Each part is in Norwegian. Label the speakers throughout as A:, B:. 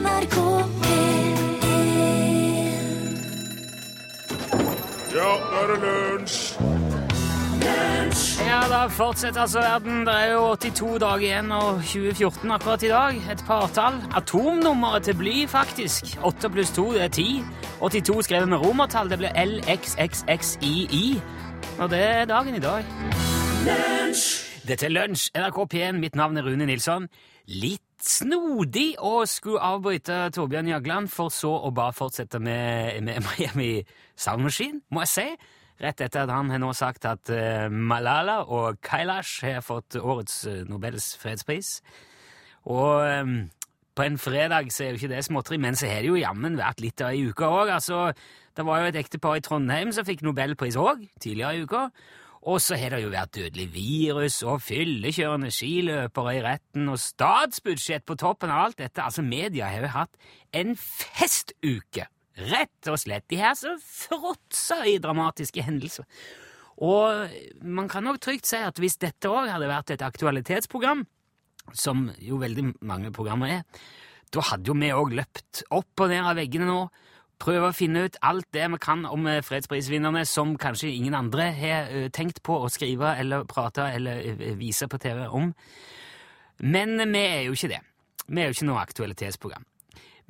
A: NRK P1
B: Ja, nå er det lunsj!
C: Ja, da fortsetter altså verden. Det er jo 82 dager igjen og 2014 akkurat i dag. Et partall. Atomnummeret til bly, faktisk. 8 pluss 2, det er 10. 82 skrevet med romertall. Det blir LXXXII. Og det er dagen i dag. Dette er Lunsj, NRK P1. Mitt navn er Rune Nilsson. Litt snodig å skulle avbryte Torbjørn Jagland, for så å bare fortsette med, med Miami Sound Machine, må jeg si. Rett etter at han har nå sagt at eh, Malala og Kailash har fått årets eh, Nobels fredspris. Og eh, på en fredag så er jo ikke det småtteri, men så har det jo jammen vært litt av ei uke òg. Altså, det var jo et ektepar i Trondheim som fikk nobelpris òg, tidligere i uka. Og så har det jo vært dødelig virus og fyllekjørende skiløpere i retten og statsbudsjett på toppen av alt dette. Altså, media har jo hatt en festuke. Rett og slett. De her som fråtser i dramatiske hendelser. Og man kan nok trygt si at hvis dette òg hadde vært et aktualitetsprogram, som jo veldig mange programmer er, da hadde jo vi òg løpt opp og ned av veggene nå, prøve å finne ut alt det vi kan om eh, fredsprisvinnerne som kanskje ingen andre har eh, tenkt på å skrive eller prate eller eh, vise på TV om. Men vi er jo ikke det. Vi er jo ikke noe aktualitetsprogram.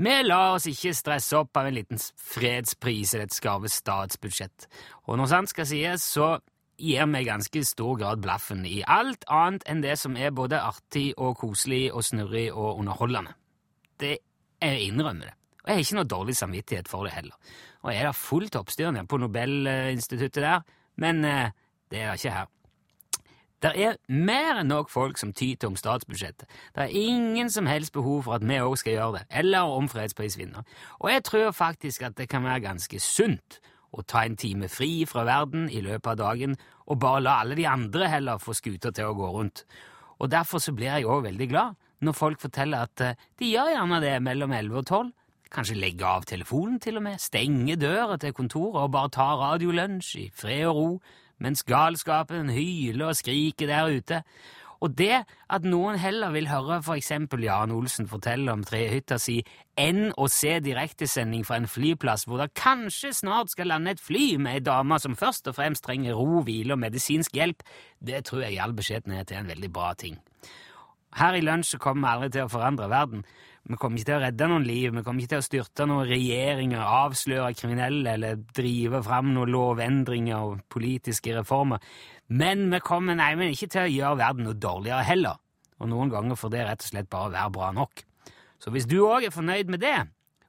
C: Vi lar oss ikke stresse opp av en liten fredspris eller et skarve statsbudsjett. Og når sant skal sies, så gir vi ganske stor grad blaffen i alt annet enn det som er både artig og koselig og snurrig og underholdende. Det jeg innrømmer det. Og jeg har ikke noe dårlig samvittighet for det heller. Og jeg er da fullt oppstyr nede på Nobelinstituttet der, men eh, det er det ikke her. Det er mer enn nok folk som tyter om statsbudsjettet. Det er ingen som helst behov for at vi òg skal gjøre det, eller om fredsprisvinner. Og jeg tror faktisk at det kan være ganske sunt å ta en time fri fra verden i løpet av dagen, og bare la alle de andre heller få skuta til å gå rundt. Og derfor så blir jeg òg veldig glad når folk forteller at eh, de gjør gjerne det mellom 11 og 12. Kanskje legge av telefonen til og med, stenge døra til kontoret og bare ta radiolunsj i fred og ro mens galskapen hyler og skriker der ute. Og det at noen heller vil høre for eksempel Jan Olsen fortelle om trehytta si enn å se direktesending fra en flyplass hvor det kanskje snart skal lande et fly med ei dame som først og fremst trenger ro, hvile og medisinsk hjelp, det tror jeg i all beskjedenhet er en veldig bra ting. Her i Lunsj kommer vi aldri til å forandre verden. Vi kommer ikke til å redde noen liv, vi kommer ikke til å styrte noen regjeringer, avsløre kriminelle eller drive fram noen lovendringer og politiske reformer. Men vi kommer nei, men ikke til å gjøre verden noe dårligere heller. Og noen ganger får det rett og slett bare være bra nok. Så hvis du òg er fornøyd med det,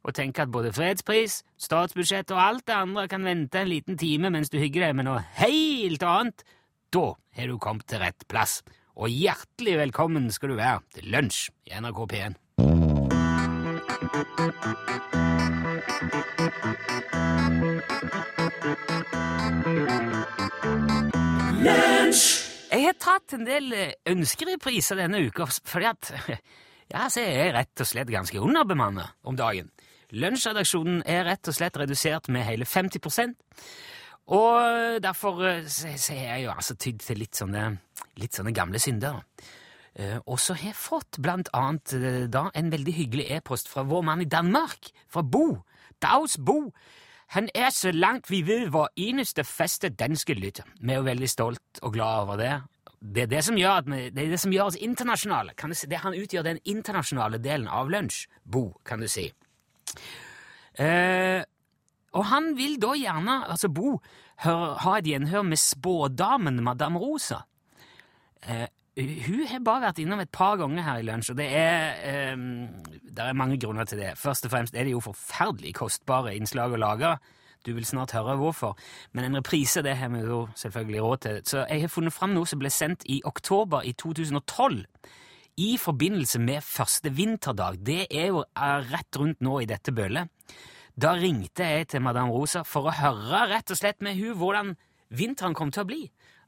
C: og tenker at både fredspris, statsbudsjett og alt det andre kan vente en liten time mens du hygger deg med noe helt annet, da har du kommet til rett plass. Og hjertelig velkommen skal du være til lunsj i NRK P1. Jeg har tatt en del eh, ønskerepriser denne uka, fordi at ja, så er rett og slett ganske underbemannet om dagen. Lunsjredaksjonen er rett og slett redusert med hele 50 og derfor eh, så, så er jeg jo altså tydd til litt sånne, litt sånne gamle synder. Eh, og så har jeg fått blant annet eh, da en veldig hyggelig e-post fra vår mann i Danmark, fra Bo. Daus Bo. Han er så langt vi vil vår eneste faste danske lytter. Vi er jo veldig stolt og glad over det. Det er det som gjør, vi, det er det som gjør oss internasjonale. Si. Det Han utgjør den internasjonale delen av lunsj, Bo, kan du si. Eh, og han vil da gjerne, altså Bo, hør, ha et gjenhør med spådamen Madame Rosa. Eh, hun har bare vært innom et par ganger her i lunsj, og det er, um, det er mange grunner til det. Først og fremst er det jo forferdelig kostbare innslag å lage. Du vil snart høre hvorfor. Men en reprise det har vi jo selvfølgelig råd til. Så jeg har funnet fram noe som ble sendt i oktober i 2012. I forbindelse med første vinterdag. Det er jo rett rundt nå i dette bølet. Da ringte jeg til Madame Rosa for å høre rett og slett med hun hvordan vinteren kom til å bli.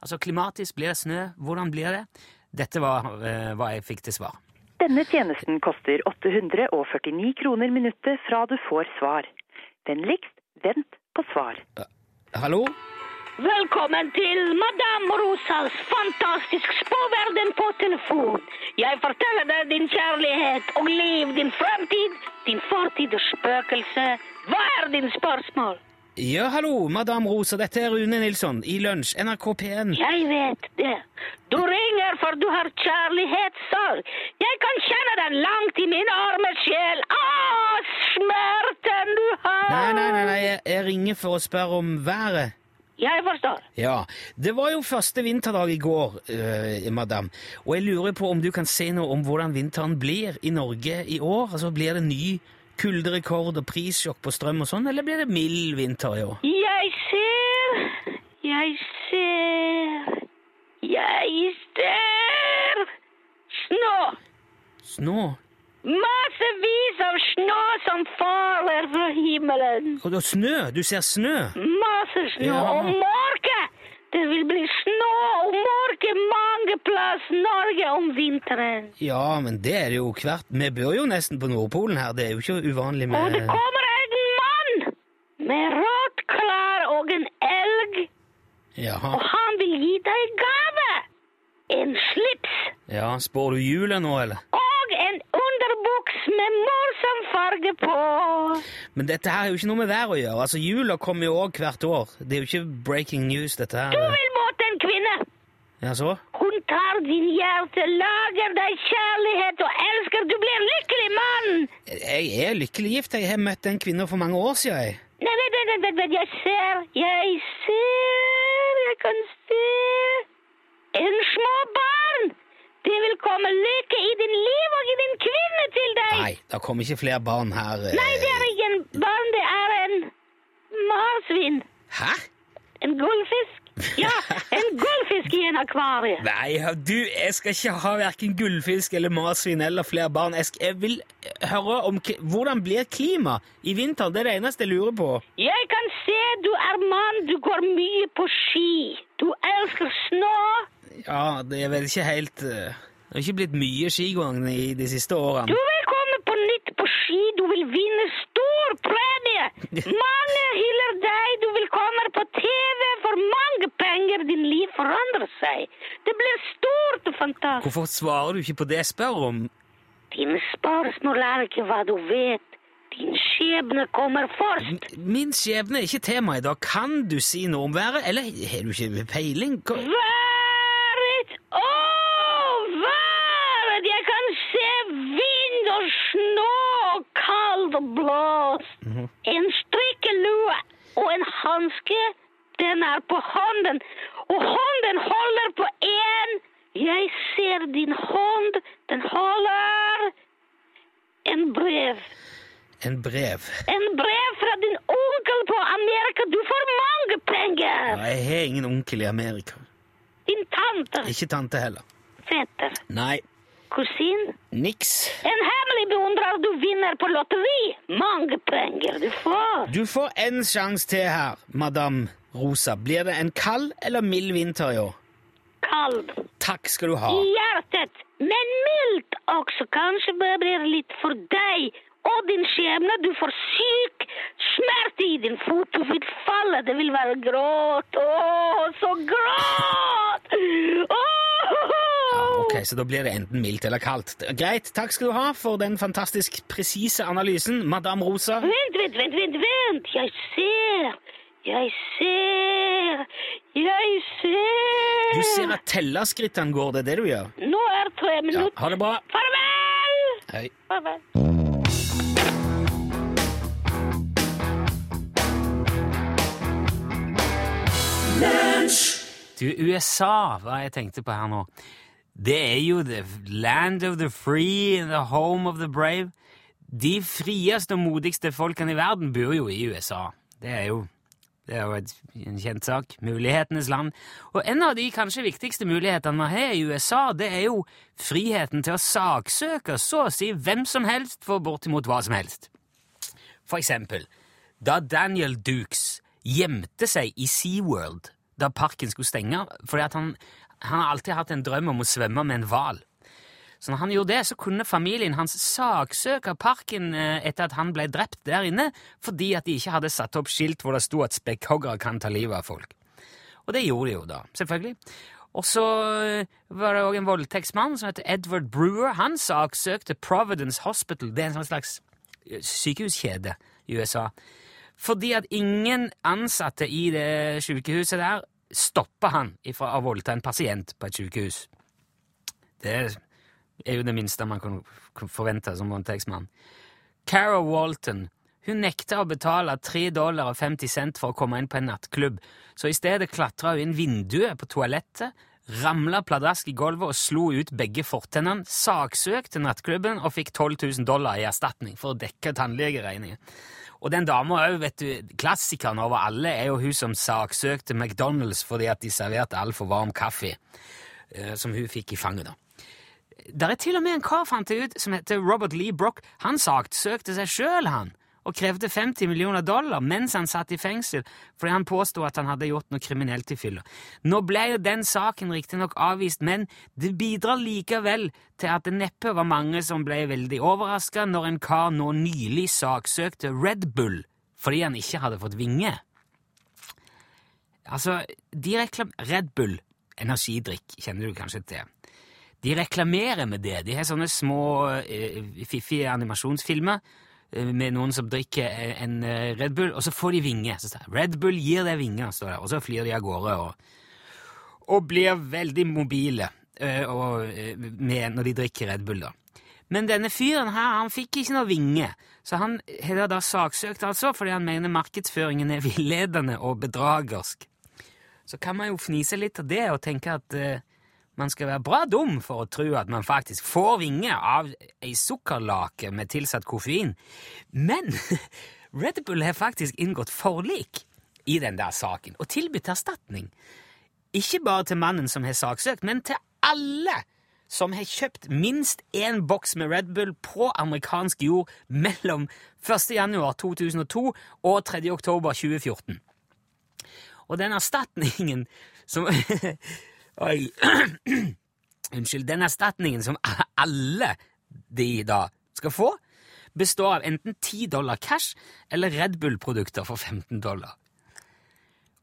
C: Altså klimatisk, blir det snø? Hvordan blir det? Dette var eh, hva jeg fikk til svar.
D: Denne tjenesten koster 849 kroner minuttet fra du får svar. Vennligst vent på svar.
C: Hallo?
E: Velkommen til Madame Rosas fantastisk spåverden på telefon. Jeg forteller deg din kjærlighet og liv, din fremtid, din fortid og spøkelse. Hva er din spørsmål?
C: Ja, hallo, Madame Rosa, dette er Rune Nilsson i Lunsj, NRK P1.
E: Jeg vet det. Du ringer for du har kjærlighetssorg. Jeg kan kjenne den langt i min arme sjel. Å, smerten du har!
C: Nei, nei, nei, nei jeg, jeg ringer for å spørre om været.
E: Jeg forstår.
C: Ja, det var jo første vinterdag i går, øh, madam, og jeg lurer på om du kan si noe om hvordan vinteren blir i Norge i år? Altså, blir det ny kulderekord og prissjokk på strøm og sånn, eller blir det mild vinter i år?
E: Jeg ser, jeg ser, jeg ser snø.
C: Snå?
E: Massevis av snø som faller fra himmelen.
C: Og da snø? Du ser snø?
E: Masse snø
C: Ja.
E: og mørke. Det vil bli snø mange plass Norge om vinteren.
C: Ja, men det er det jo hvert Vi bor jo nesten på Nordpolen her, det er jo ikke uvanlig med
E: Og det kommer en mann med rått klær og en elg,
C: Jaha.
E: og han vil gi deg gave. En slips
C: Ja, spår du jula nå, eller?
E: og en underbuks med morsom farge på.
C: Men dette her er jo ikke noe med vær å gjøre. Altså, Jula kommer jo òg hvert år. Det er jo ikke breaking news, dette her.
E: Du vil en.
C: Ja, så?
E: Hun tar din hjerte, lager deg kjærlighet og elsker. Du blir lykkelig mann.
C: Jeg er lykkelig gift. Jeg har møtt en kvinne for mange år siden. Jeg.
E: Nei, nei, vent, nei, nei, jeg ser, jeg ser, jeg kan se. En små barn. Det vil komme lykke i din liv og i din kvinne til deg.
C: Nei, det kommer ikke flere barn her. eh.
E: Nei, det er ikke en barn, det er en marsvin.
C: Hæ?
E: En gullfisk. Ja, en gullfisk i en akvarie.
C: Nei, du, jeg skal ikke ha hverken gullfisk eller marsvin eller flere barn. Jeg, skal, jeg vil høre om hvordan blir klima i vinter. Det er det eneste jeg lurer på.
E: Jeg kan se du er mann, du går mye på ski. Du elsker snø.
C: Ja, det er vel ikke helt eh, Det har ikke blitt mye skigåing i de siste årene.
E: Du vil komme på nytt på ski, du vil vinne stor premie. Mange hyller deg, du vil komme på TV for mange penger. Din liv forandrer seg. Det blir stort og fantastisk.
C: Hvorfor svarer du ikke på det jeg spør om?
E: Dine spørsmål er ikke hva du vet. Din skjebne kommer først.
C: Min skjebne er ikke tema i dag. Kan du si noe om været, eller har du ikke peiling? Hva-
E: Været! Å, været! Jeg kan se vind og snø og kald og blåst. En strikkelue og en hanske. Den er på hånden, og hånden holder på én. Jeg ser din hånd. Den holder en brev.
C: En brev.
E: En brev fra din onkel på Amerika. Du får mange penger.
C: Ja, jeg har ingen onkel i Amerika.
E: Din tante.
C: Ikke tante heller.
E: Fetter.
C: Nei,
E: Kusin.
C: niks.
E: En hemmelig beundrer du vinner på lotteri. Mange penger du får.
C: Du får en sjanse til her, madame Rosa. Blir det en kald eller mild vinter i år?
E: Kald.
C: Takk skal du ha.
E: I hjertet. Men mildt også. Kanskje det blir litt for deg. Og din skjebne. Du får syk smerte i din fot. Du vil falle. Det vil være gråt. Å, så gråt! Åh!
C: Ok, Så da blir det enten mildt eller kaldt. Greit, takk skal du ha for den fantastisk presise analysen, madame Rosa.
E: Vent, vent, vent, vent, vent! Jeg ser! Jeg ser! Jeg ser!
C: Du ser at tellerskrittene går, det er det du gjør?
E: Nå er tre
C: Ja,
E: minutter.
C: ha det bra.
E: Farvel!
C: Hei.
E: Farvel.
C: Du, USA, hva jeg tenkte på her nå, det er jo the land of the free and the home of the brave. De frieste og modigste folkene i verden bor jo i USA. Det er jo, det er jo et, en kjent sak. Mulighetenes land. Og en av de kanskje viktigste mulighetene vi har i USA, det er jo friheten til å saksøke så å si hvem som helst for bortimot hva som helst. For eksempel, da Daniel Dukes gjemte seg i SeaWorld da parken skulle stenge, fordi at han, han har alltid hatt en drøm om å svømme med en hval. Så når han gjorde det, så kunne familien hans saksøke parken eh, etter at han ble drept der inne, fordi at de ikke hadde satt opp skilt hvor det sto at spekkhoggere kan ta livet av folk. Og det gjorde de jo da, selvfølgelig. Og så eh, var det òg en voldtektsmann som heter Edward Brewer. Han saksøkte Providence Hospital. Det er en sånn slags sykehuskjede i USA. Fordi at ingen ansatte i det sykehuset der stoppa han ifra å voldta en pasient på et sykehus. Det er jo det minste man kan forvente som voldtektsmann. Cara Walton hun nekta å betale 3 dollar og 50 cent for å komme inn på en nattklubb, så i stedet klatra hun inn vinduet på toalettet, ramla pladask i gulvet og slo ut begge fortennene, saksøkte nattklubben og fikk 12 000 dollar i erstatning for å dekke tannlegeregningen. Og den dama òg, vet du, klassikeren over alle er jo hun som saksøkte McDonald's fordi at de serverte altfor varm kaffe, eh, som hun fikk i fanget, da. Der er til og med en kar, fant jeg ut, som heter Robert Lee Brock. Han saksøkte seg sjøl, han og krevde 50 millioner dollar mens han satt i fengsel fordi han påstod at han hadde gjort noe kriminelt i fylla. Nå ble jo den saken riktignok avvist, men det bidrar likevel til at det neppe var mange som ble veldig overraska når en kar nå nylig saksøkte Red Bull fordi han ikke hadde fått vinge. Altså, de reklam... Red Bull, energidrikk, kjenner du kanskje til. De reklamerer med det. De har sånne små eh, fiffige animasjonsfilmer med noen som drikker en eh, Red Bull, og så får de vinger. Så står Red Bull gir deg vinger, står det, og så flyr de av gårde og, og blir veldig mobile eh, og, med, når de drikker Red Bull. da. Men denne fyren her, han fikk ikke noe vinge, så han har da saksøkt altså fordi han mener markedsføringen er villedende og bedragersk. Så kan man jo fnise litt av det og tenke at man skal være bra dum for å tro at man faktisk får vinger av ei sukkerlake med tilsatt koffein. Men Red Bull har faktisk inngått forlik i den der saken og tilbudt erstatning. Ikke bare til mannen som har saksøkt, men til alle som har kjøpt minst én boks med Red Bull på amerikansk jord mellom 1. januar 2002 og 3. oktober 2014. Og den erstatningen som Oi. Unnskyld. Den erstatningen som alle de da skal få, består av enten 10 dollar cash eller Red Bull-produkter for 15 dollar.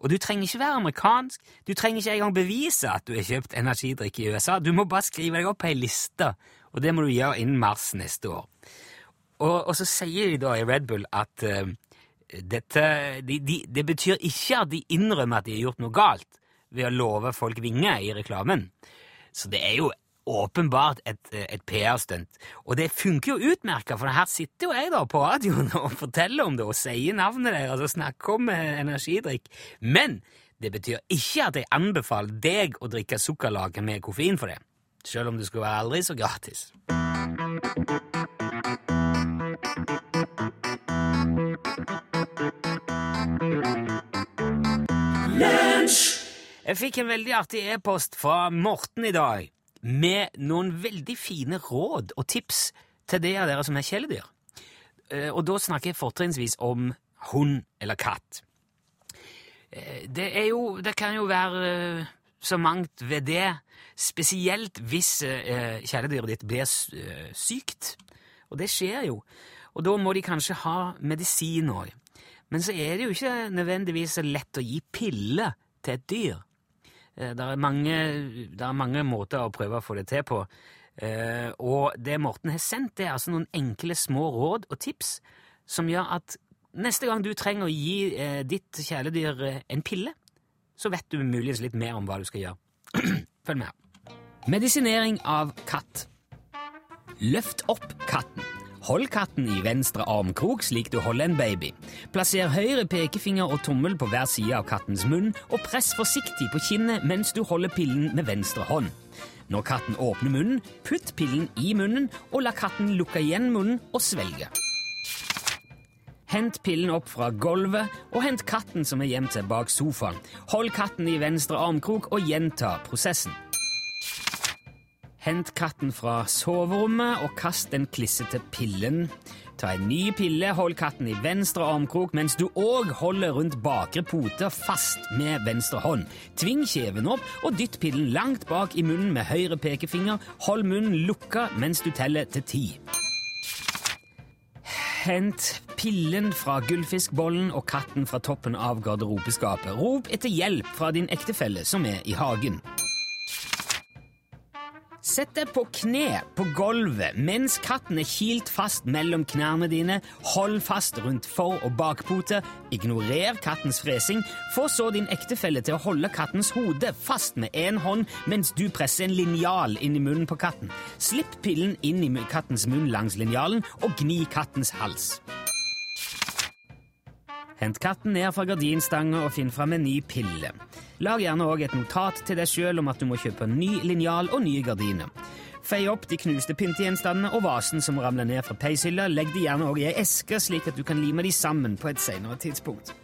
C: Og du trenger ikke være amerikansk, du trenger ikke engang bevise at du har kjøpt energidrikk i USA. Du må bare skrive deg opp på ei liste, og det må du gjøre innen mars neste år. Og, og så sier de da i Red Bull at uh, dette de, de, Det betyr ikke at de innrømmer at de har gjort noe galt ved å love folk vinger i reklamen. Så det er jo åpenbart et, et PR-stunt. Og det funker jo utmerka, for her sitter jo jeg da på radioen og forteller om det og sier navnet deres og snakker om energidrikk. Men det betyr ikke at jeg anbefaler deg å drikke sukkerlake med koffein for det, selv om det skulle være aldri så gratis. Jeg fikk en veldig artig e-post fra Morten i dag med noen veldig fine råd og tips til de av dere som er kjæledyr. Eh, og da snakker jeg fortrinnsvis om hund eller katt. Eh, det, jo, det kan jo være eh, så mangt ved det, spesielt hvis kjæledyret ditt blir sykt. Og det skjer jo. Og da må de kanskje ha medisin òg. Men så er det jo ikke nødvendigvis så lett å gi piller til et dyr. Eh, det er, mange, det er mange måter å prøve å få det til på. Eh, og det Morten har sendt, det er altså noen enkle, små råd og tips som gjør at neste gang du trenger å gi eh, ditt kjæledyr en pille, så vet du muligens litt mer om hva du skal gjøre. Følg med. Medisinering av katt. Løft opp katten. Hold katten i venstre armkrok slik du holder en baby. Plasser høyre pekefinger og tommel på hver side av kattens munn, og press forsiktig på kinnet mens du holder pillen med venstre hånd. Når katten åpner munnen, putt pillen i munnen, og la katten lukke igjen munnen og svelge. Hent pillen opp fra gulvet, og hent katten som er gjemt seg bak sofaen. Hold katten i venstre armkrok og gjenta prosessen. Hent katten fra soverommet og kast den klissete pillen. Ta en ny pille, hold katten i venstre armkrok mens du òg holder rundt bakre pote fast med venstre hånd. Tving kjeven opp og dytt pillen langt bak i munnen med høyre pekefinger. Hold munnen lukka mens du teller til ti. Hent pillen fra gullfiskbollen og katten fra toppen av garderobeskapet. Rop etter hjelp fra din ektefelle som er i hagen. Sett deg på kne på gulvet mens katten er kilt fast mellom knærne dine. Hold fast rundt for- og bakpote. Ignorer kattens fresing. Få så din ektefelle til å holde kattens hode fast med én hånd mens du presser en linjal inn i munnen på katten. Slipp pillen inn i kattens munn langs linjalen, og gni kattens hals. Hent katten ned fra gardinstanga og finn fram en ny pille. Lag gjerne òg et notat til deg sjøl om at du må kjøpe ny linjal og nye gardiner. Fei opp de knuste pyntegjenstandene og vasen som ramler ned fra peishylla. Legg de gjerne òg i ei eske, slik at du kan lime de sammen på et senere tidspunkt.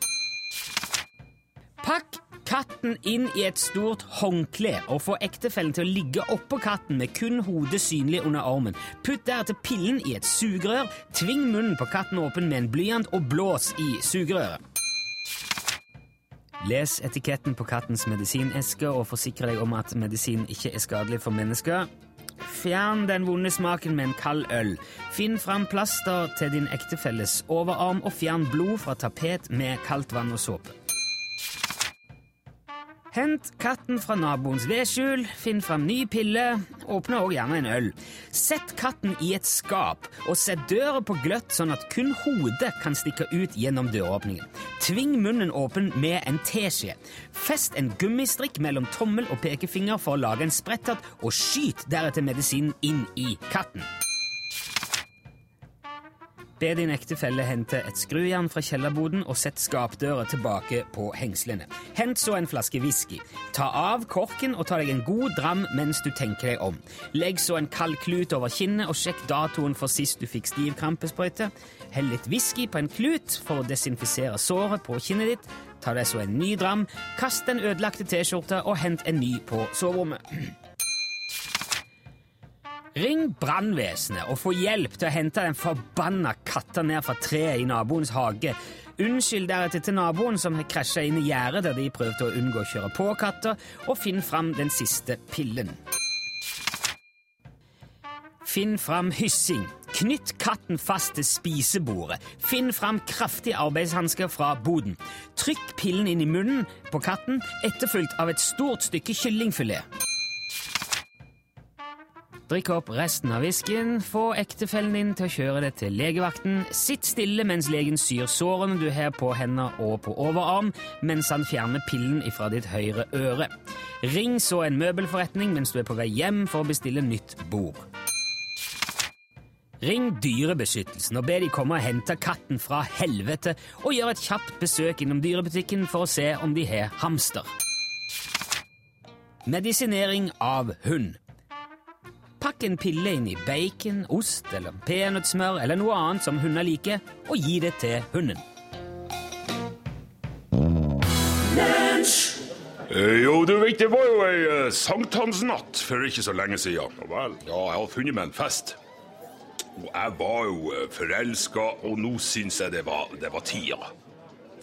C: Pakk katten inn i et stort håndkle og få ektefellen til å ligge oppå katten med kun hodet synlig under armen. Putt deretter pillen i et sugerør, tving munnen på katten åpen med en blyant og blås i sugerøret. Les etiketten på kattens medisineske og forsikre deg om at medisin ikke er skadelig for mennesker. Fjern den vonde smaken med en kald øl. Finn fram plaster til din ektefelles overarm, og fjern blod fra tapet med kaldt vann og såpe. Hent katten fra naboens vedskjul, finn fram ny pille, åpne også gjerne en øl. Sett katten i et skap, og sett døra på gløtt sånn at kun hodet kan stikke ut gjennom døråpningen. Tving munnen åpen med en teskje. Fest en gummistrikk mellom tommel og pekefinger for å lage en sprettert, og skyt deretter medisinen inn i katten. Be din ektefelle hente et skrujern fra kjellerboden og sett skapdøra tilbake på hengslene. Hent så en flaske whisky. Ta av korken og ta deg en god dram mens du tenker deg om. Legg så en kald klut over kinnet og sjekk datoen for sist du fikk stivkrampesprøyte. Hell litt whisky på en klut for å desinfisere såret på kinnet ditt. Ta deg så en ny dram, kast den ødelagte T-skjorta og hent en ny på soverommet. Ring brannvesenet og få hjelp til å hente den forbanna katta ned fra treet i naboens hage. Unnskyld deretter til naboen som har krasja inn i gjerdet der de prøvde å unngå å kjøre på katta, og finn fram den siste pillen. Finn fram hyssing. Knytt katten fast til spisebordet. Finn fram kraftige arbeidshansker fra boden. Trykk pillen inn i munnen på katten, etterfulgt av et stort stykke kyllingfilet. Drikk opp resten av whiskyen, få ektefellen din til å kjøre det til legevakten. Sitt stille mens legen syr sårene du har på hender og på overarm, mens han fjerner pillen ifra ditt høyre øre. Ring så en møbelforretning mens du er på vei hjem for å bestille nytt bord. Ring Dyrebeskyttelsen og be de komme og hente katten fra helvete, og gjør et kjapt besøk innom dyrebutikken for å se om de har hamster. Medisinering av hund. Pakk en pille inn i bacon, ost eller peanøttsmør eller noe annet som hunder liker, og gi det til hunden.
A: Eh, Jo, du vet, det var jo ei eh, sankthansnatt for ikke så lenge siden. Ja vel? Ja, jeg har funnet meg en fest. Og jeg var jo eh, forelska, og nå syns jeg det var, det var tida.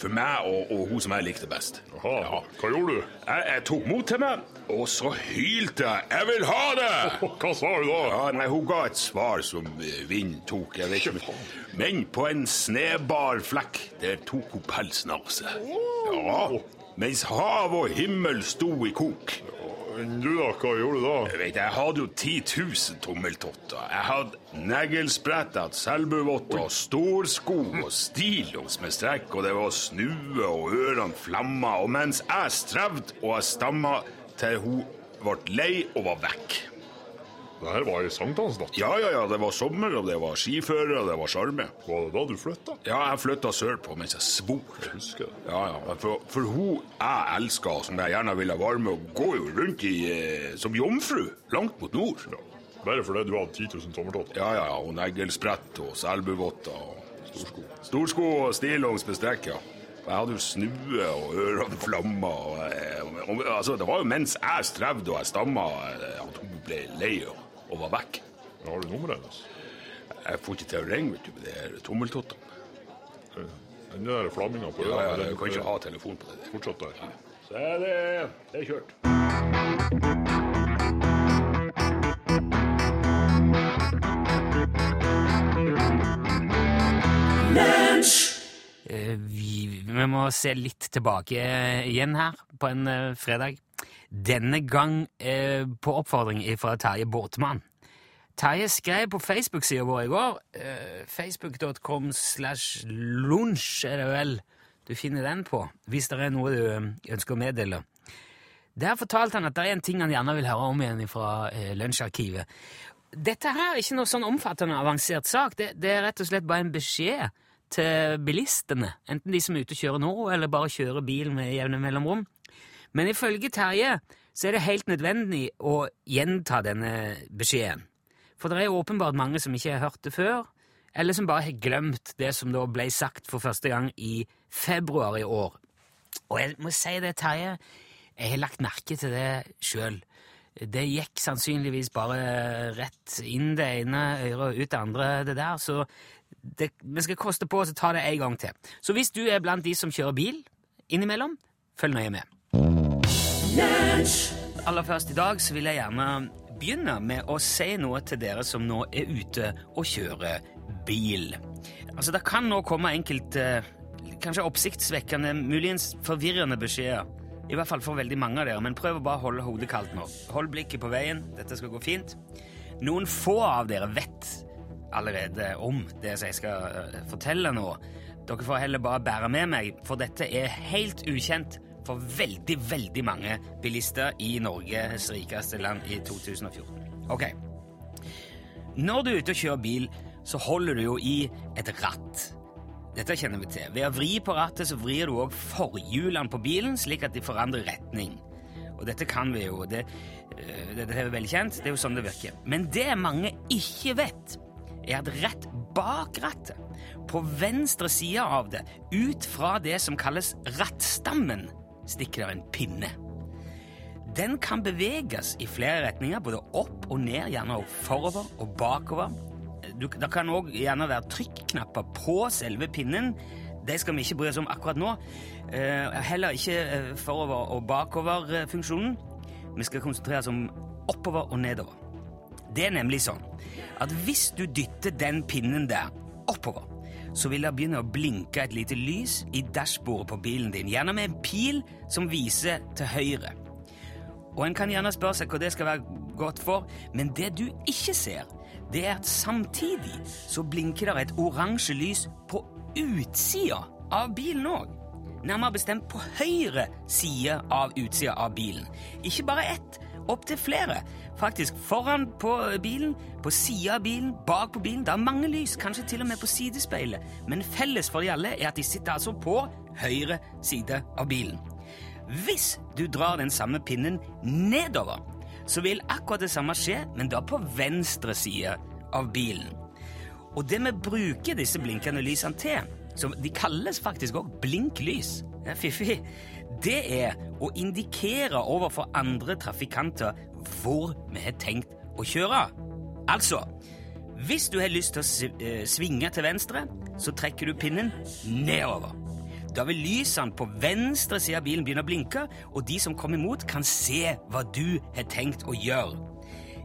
A: For meg og, og hun som jeg likte best.
B: Jaha, hva gjorde du?
A: Jeg, jeg tok mot til meg, og så hylte jeg 'Jeg vil ha det!'
B: Hva sa hun da?
A: Ja, nei, Hun ga et svar som eh, vinden tok. jeg vet ikke. Men på en snebar flekk, der tok hun pelsen av seg. Ja, Mens hav og himmel sto i kok.
B: Enn du da, hva gjorde du da?
A: Jeg vet, jeg hadde jo 10 000 tommeltotter. Jeg hadde negelspretter, selbuvotter, storsko og stillongs med strekk, og det var snue og ørene flamma. Og mens jeg strevde og jeg stamma til hun ble lei og var vekk.
B: Det her var i sankthansnatt.
A: Ja, ja, ja, det var sommer, og det var skifører, og det var sjarme.
B: Var det da du flytta?
A: Ja, jeg flytta sørpå mens jeg svor.
B: Husker det.
A: Ja, ja, for, for hun jeg elska, som jeg gjerne ville være med, og går jo rundt i, eh, som jomfru langt mot nord.
B: Ja. Bare fordi du hadde 10 000 tommeltotter.
A: Ja, ja, ja, og neglesprett og selbuvotter og storsko. Storsko og stillongs med strekk, ja. Jeg hadde jo snue og ørene flamma. Og, eh, og, altså, det var jo mens jeg strevde og jeg stamma, eh, at hun ble lei og, og var vekk.
B: Har du nummeret hennes?
A: Jeg får ikke til å ringe vet du, med de her tommeltottene.
B: Den der flamminga på
A: Ja, ja, Du kan ikke ha telefon på det. der.
B: Fortsatt der.
A: Så er det, det er kjørt.
C: Eh, Vi, vi må se litt tilbake igjen her på en eh, fredag. Denne gang eh, på oppfordring fra Terje Båtmann. Terje skrev på Facebook-sida vår i går, eh, facebook.com slash lunsj er det vel du finner den på, hvis det er noe du eh, ønsker å meddele. Der fortalte han at det er en ting han gjerne vil høre om igjen fra eh, Lunsjarkivet. Dette her er ikke noe sånn omfattende avansert sak, det, det er rett og slett bare en beskjed til bilistene, enten de som er ute og kjører nå, eller bare kjører bil med jevne mellomrom. Men ifølge Terje så er det helt nødvendig å gjenta denne beskjeden. For det er åpenbart mange som ikke har hørt det før, eller som bare har glemt det som da ble sagt for første gang i februar i år. Og jeg må si det, Terje, jeg har lagt merke til det sjøl. Det gikk sannsynligvis bare rett inn det ene øret og ut det andre, det der, så det, vi skal koste på oss å ta det en gang til. Så hvis du er blant de som kjører bil innimellom, følg nøye med. Aller først i dag så vil jeg gjerne begynne med å si noe til dere som nå er ute og kjører bil. Altså, det kan nå komme enkelte kanskje oppsiktsvekkende, muligens forvirrende beskjeder. I hvert fall for veldig mange av dere, men prøv å bare holde hodet kaldt nå. Hold blikket på veien, dette skal gå fint. Noen få av dere vet allerede om det som jeg skal eh, fortelle nå. Dere får heller bare bære med meg, for dette er helt ukjent for veldig, veldig mange bilister i Norges rikeste land i 2014. Ok. Når du er ute og kjører bil, så holder du jo i et ratt. Dette kjenner vi til. Ved å vri på rattet så vrir du òg forhjulene på bilen, slik at de forandrer retning. Og dette kan vi jo. Det, øh, dette er velkjent. Det er jo sånn det virker. Men det mange ikke vet, er at rett bak rattet, på venstre side av det, ut fra det som kalles rattstammen, stikker det en pinne. Den kan beveges i flere retninger, både opp og ned, gjerne også forover og bakover. Du, det kan òg gjerne være trykknapper på selve pinnen. Det skal vi ikke bry oss om akkurat nå. Eh, heller ikke eh, forover- og bakover-funksjonen. Vi skal konsentrere oss om oppover og nedover. Det er nemlig sånn at hvis du dytter den pinnen der oppover, så vil det begynne å blinke et lite lys i dashbordet på bilen din, gjerne med en pil som viser til høyre. Og En kan gjerne spørre seg hva det skal være godt for, men det du ikke ser, det er at samtidig så blinker det et oransje lys på utsida av bilen òg. Nærmere bestemt på høyre side av utsida av bilen. Ikke bare ett, opptil flere. Faktisk foran på bilen, på sida av bilen, bak på bilen. Det er mange lys, kanskje til og med på sidespeilet. Men felles for de alle er at de sitter altså på høyre side av bilen. Hvis du drar den samme pinnen nedover, så vil akkurat det samme skje, men da på venstre side av bilen. Og det vi bruker disse blinkende lysene til, som de kalles faktisk òg blinklys, det er fiffig, det er å indikere overfor andre trafikanter hvor vi har tenkt å kjøre. Altså, hvis du har lyst til å eh, svinge til venstre, så trekker du pinnen nedover. Da vil lysene på venstre side av bilen begynne å blinke, og de som kommer imot, kan se hva du har tenkt å gjøre.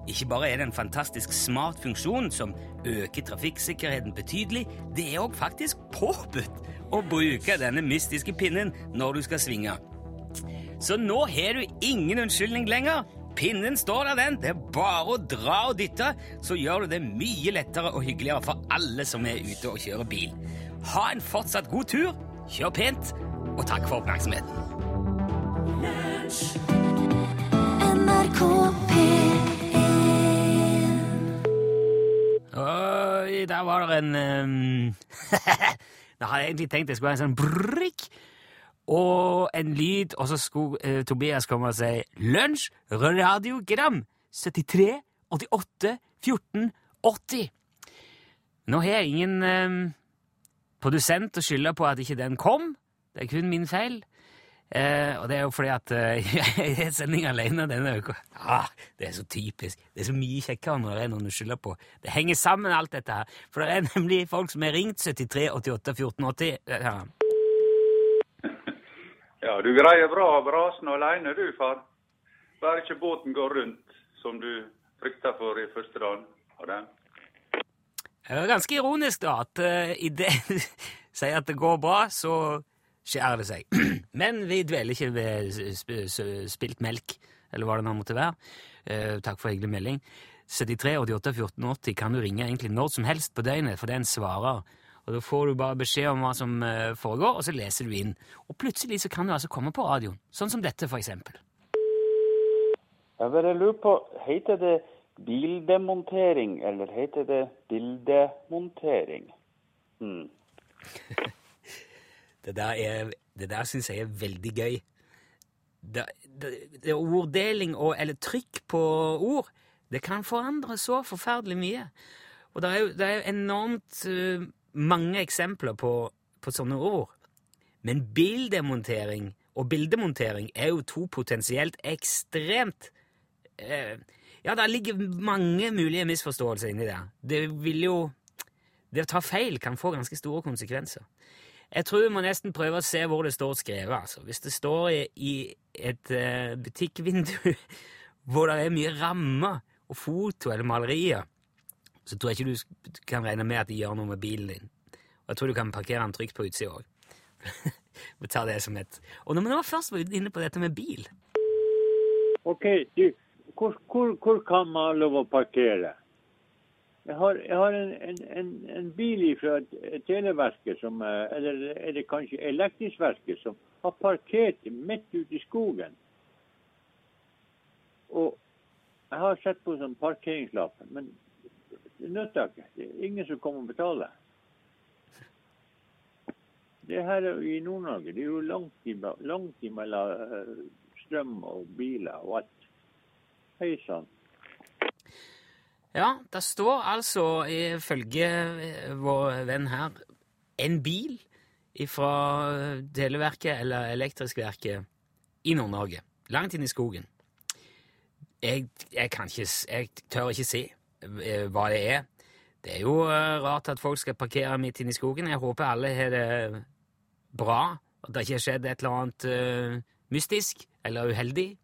C: Ikke bare er det en fantastisk smart funksjon som øker trafikksikkerheten betydelig, det er òg faktisk påbudt å bruke denne mystiske pinnen når du skal svinge. Så nå har du ingen unnskyldning lenger. Pinnen står der, den. Det er bare å dra og dytte, så gjør du det mye lettere og hyggeligere for alle som er ute og kjører bil. Ha en fortsatt god tur, kjør pent, og takk for oppmerksomheten.
F: NRK P1
C: Oi, der var det en um... Jeg hadde egentlig tenkt det skulle være en sånn brrrikk og en lyd, og så skulle uh, Tobias komme og si Lunsj, radiogram, 73, 88, 14, 80. Nå har jeg ingen um, produsent å skylde på at ikke den kom. Det er kun min feil. Eh, og det er jo fordi at eh, jeg har sending alene denne uka. Ah, det er så typisk. Det er så mye kjekkere når det er noen å skylde på. Det henger sammen, alt dette her. For det er nemlig folk som har ringt 73 88 14 80. Ja.
G: Ja, du greier bra brasen alene du, far. Bare ikke båten går rundt, som du frykta for i første dagen av den.
C: Det er ganske ironisk, da, at uh, i det sier at det går bra, så skjærer det seg. Men vi dveler ikke ved sp sp spilt melk eller hva det nå måtte være. Eh, takk for hyggelig melding. 73 88 14 80 kan du ringe egentlig når som helst på døgnet, for det er en svarer. Og Da får du bare beskjed om hva som eh, foregår, og så leser du inn. Og plutselig så kan du altså komme på radioen, sånn som dette, for eksempel.
H: Jeg bare lurer på, heter det bildemontering, eller heter det bildemontering? Hmm.
C: Det der, er- det der syns jeg er veldig gøy. Det, det, det orddeling og, eller trykk på ord, det kan forandre så forferdelig mye. Og det er jo, er enormt uh, mange eksempler på, på sånne ord. Men bildemontering og bildemontering er jo to potensielt ekstremt eh, Ja, det ligger mange mulige misforståelser inni der. Det vil jo Det å ta feil kan få ganske store konsekvenser. Jeg tror vi må nesten prøve å se hvor det står skrevet. altså. Hvis det står i, i et uh, butikkvindu hvor det er mye rammer og foto eller malerier, så tror jeg ikke du kan regne med at de gjør noe med bilen din. Og jeg tror du kan parkere den trygt på utsida òg. Vi tar det som et Og når vi nå først var inne på dette med bil
I: OK, du, hvor, hvor, hvor kan man ha lov å parkere? Jeg har, jeg har en, en, en, en bil fra Televerket, som, eh, eller er det kanskje Elektriskverket, som har parkert midt ute i skogen. Og jeg har sett på sånn parkeringslapp, men det nytter ikke. Det er ingen som kommer og betaler. Det her er i Nord-Norge, det er jo langt, langt imellom eh, strøm og biler og alt. Hei sann.
C: Ja, det står altså, ifølge eh, vår venn her, en bil fra Televerket eller Elektriskverket i Nord-Norge. Langt inn i skogen. Jeg, jeg ikke Jeg tør ikke si eh, hva det er. Det er jo eh, rart at folk skal parkere midt inne i skogen. Jeg håper alle har det bra, at det ikke har skjedd et eller annet uh, mystisk eller uheldig.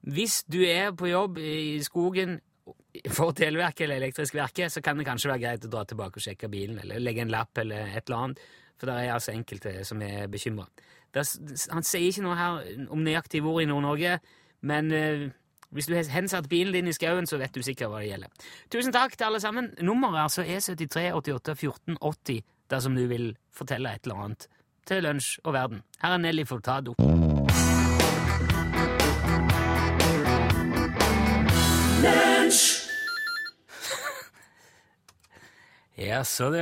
C: Hvis du er på jobb i skogen for Televerket eller Elektrisk Verke, så kan det kanskje være greit å dra tilbake og sjekke bilen, eller legge en lapp eller et eller annet, for det er altså enkelte som er bekymra. Han sier ikke noe her om nøyaktige ord i Nord-Norge, men eh, hvis du har hensatt bilen din i skauen, så vet du sikkert hva det gjelder. Tusen takk til alle sammen. Nummeret er altså E73 88 14 80 dersom du vil fortelle et eller annet til lunsj og verden. Her er Nelly Furtado. Ja, så du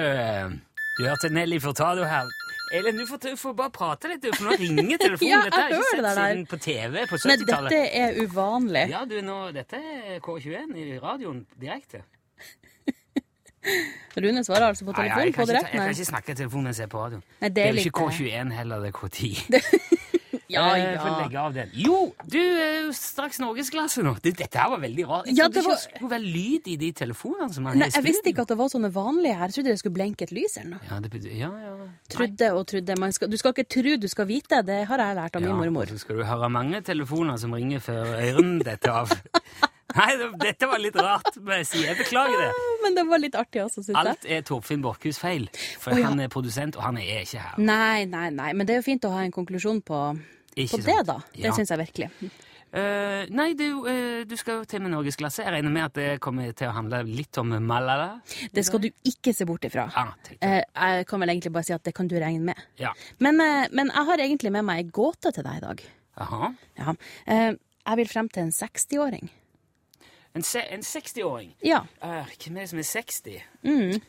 C: Du hørte Nelly Furtado her. Elin, du får, du får bare prate litt, du, for nå ringer telefonen.
J: Ja,
C: Dette har jeg ikke sett
J: det
C: siden på TV på 70-tallet.
J: Men dette er uvanlig.
C: Ja, du, nå, dette er K21 i radioen direkte.
J: Rune svarer altså på telefonen
C: jeg, kan
J: på direkten
C: jeg kan ikke snakke i telefonen mens jeg er på radioen.
J: Nei,
C: det er jo ikke
J: eh,
C: K21 heller, det er K10.
J: Ja,
C: Eh, Jeg får legge av den. Jo, du jo straks norgesklasse nå. Det, dette her var veldig rart. Jeg
J: Ja,
C: trodde
J: det
C: ikke
J: var-
C: det skulle være lyd i de telefonene som er
J: Nei,
C: i
J: jeg visste ikke at det var sånne vanlige her. Jeg trodde det skulle blenke et lys eller noe.
C: Ja, det betyr, ja, ja.
J: Trudde og trudde. Man skal, du skal ikke tro du skal vite. Det har jeg lært av min mormor.
C: Så skal du høre mange telefoner som ringer før ørene detter av. Nei, dette var litt rart, må jeg si. Jeg beklager det.
J: Men det var litt artig også, syns jeg.
C: Alt er Torfinn Borchhus feil, for
J: oh, ja.
C: han er produsent, og han er ikke her.
J: Nei, nei, nei. Men det er jo fint å ha en konklusjon på,
C: Ikke
J: på det, da. Det
C: Ja.
J: syns jeg virkelig.
C: Uh, nei, du, uh, du skal jo til med norgesklasse. Jeg regner med at det kommer til å handle litt om Malala.
J: Det skal du ikke se bort ifra.
C: Ah.
J: Eh, jeg kan vel egentlig bare si at det kan du regne med.
C: Ja.
J: Men, eh, men jeg har egentlig med meg ei gåte til deg i dag.
C: Aha.
J: Ja. Eh, jeg vil frem til en 60-åring.
C: En, en 60-åring.
J: Ja.
C: Eh, hvem er det som er 60?
J: Mm.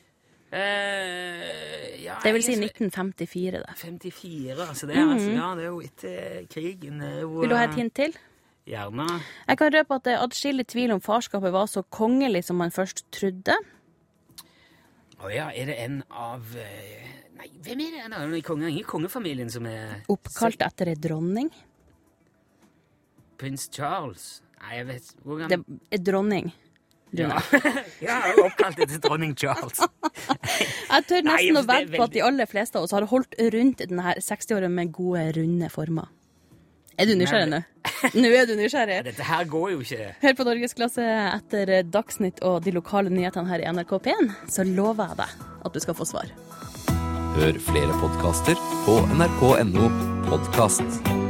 C: Eh, ja,
J: Det vil si
C: jeg er
J: 1954, det.
C: 54, altså det er, altså, ja, det er jo etter krigen. jo.
J: Vil du ha et
C: eh,
J: hint til?
C: Gjerne.
J: Jeg kan røpe at det er atskillig tvil om farskapet var så kongelig som man først trodde.
C: Å ja, er det en av eh, Nei, hvem er det? en av det konge, ingen kongefamilien som er
J: Oppkalt etter ei dronning.
C: Prins Charles? Nei, jeg vet hvor
J: Det er dronning.
C: Ja, ja jeg er oppkalt etter dronning Charles.
J: Jeg tør
C: Nei,
J: nesten å
C: det er
J: vedde på at de aller fleste av oss har holdt rundt denne 60-åra med gode, runde former. Er du nysgjerrig nå? Nå er du nysgjerrig.
C: Dette her går jo ikke.
J: Hør på Norgesklasse etter Dagsnytt og de lokale nyhetene her i NRK P1, så lover jeg deg at du skal få svar.
K: Hør flere podkaster på nrk.no podkast.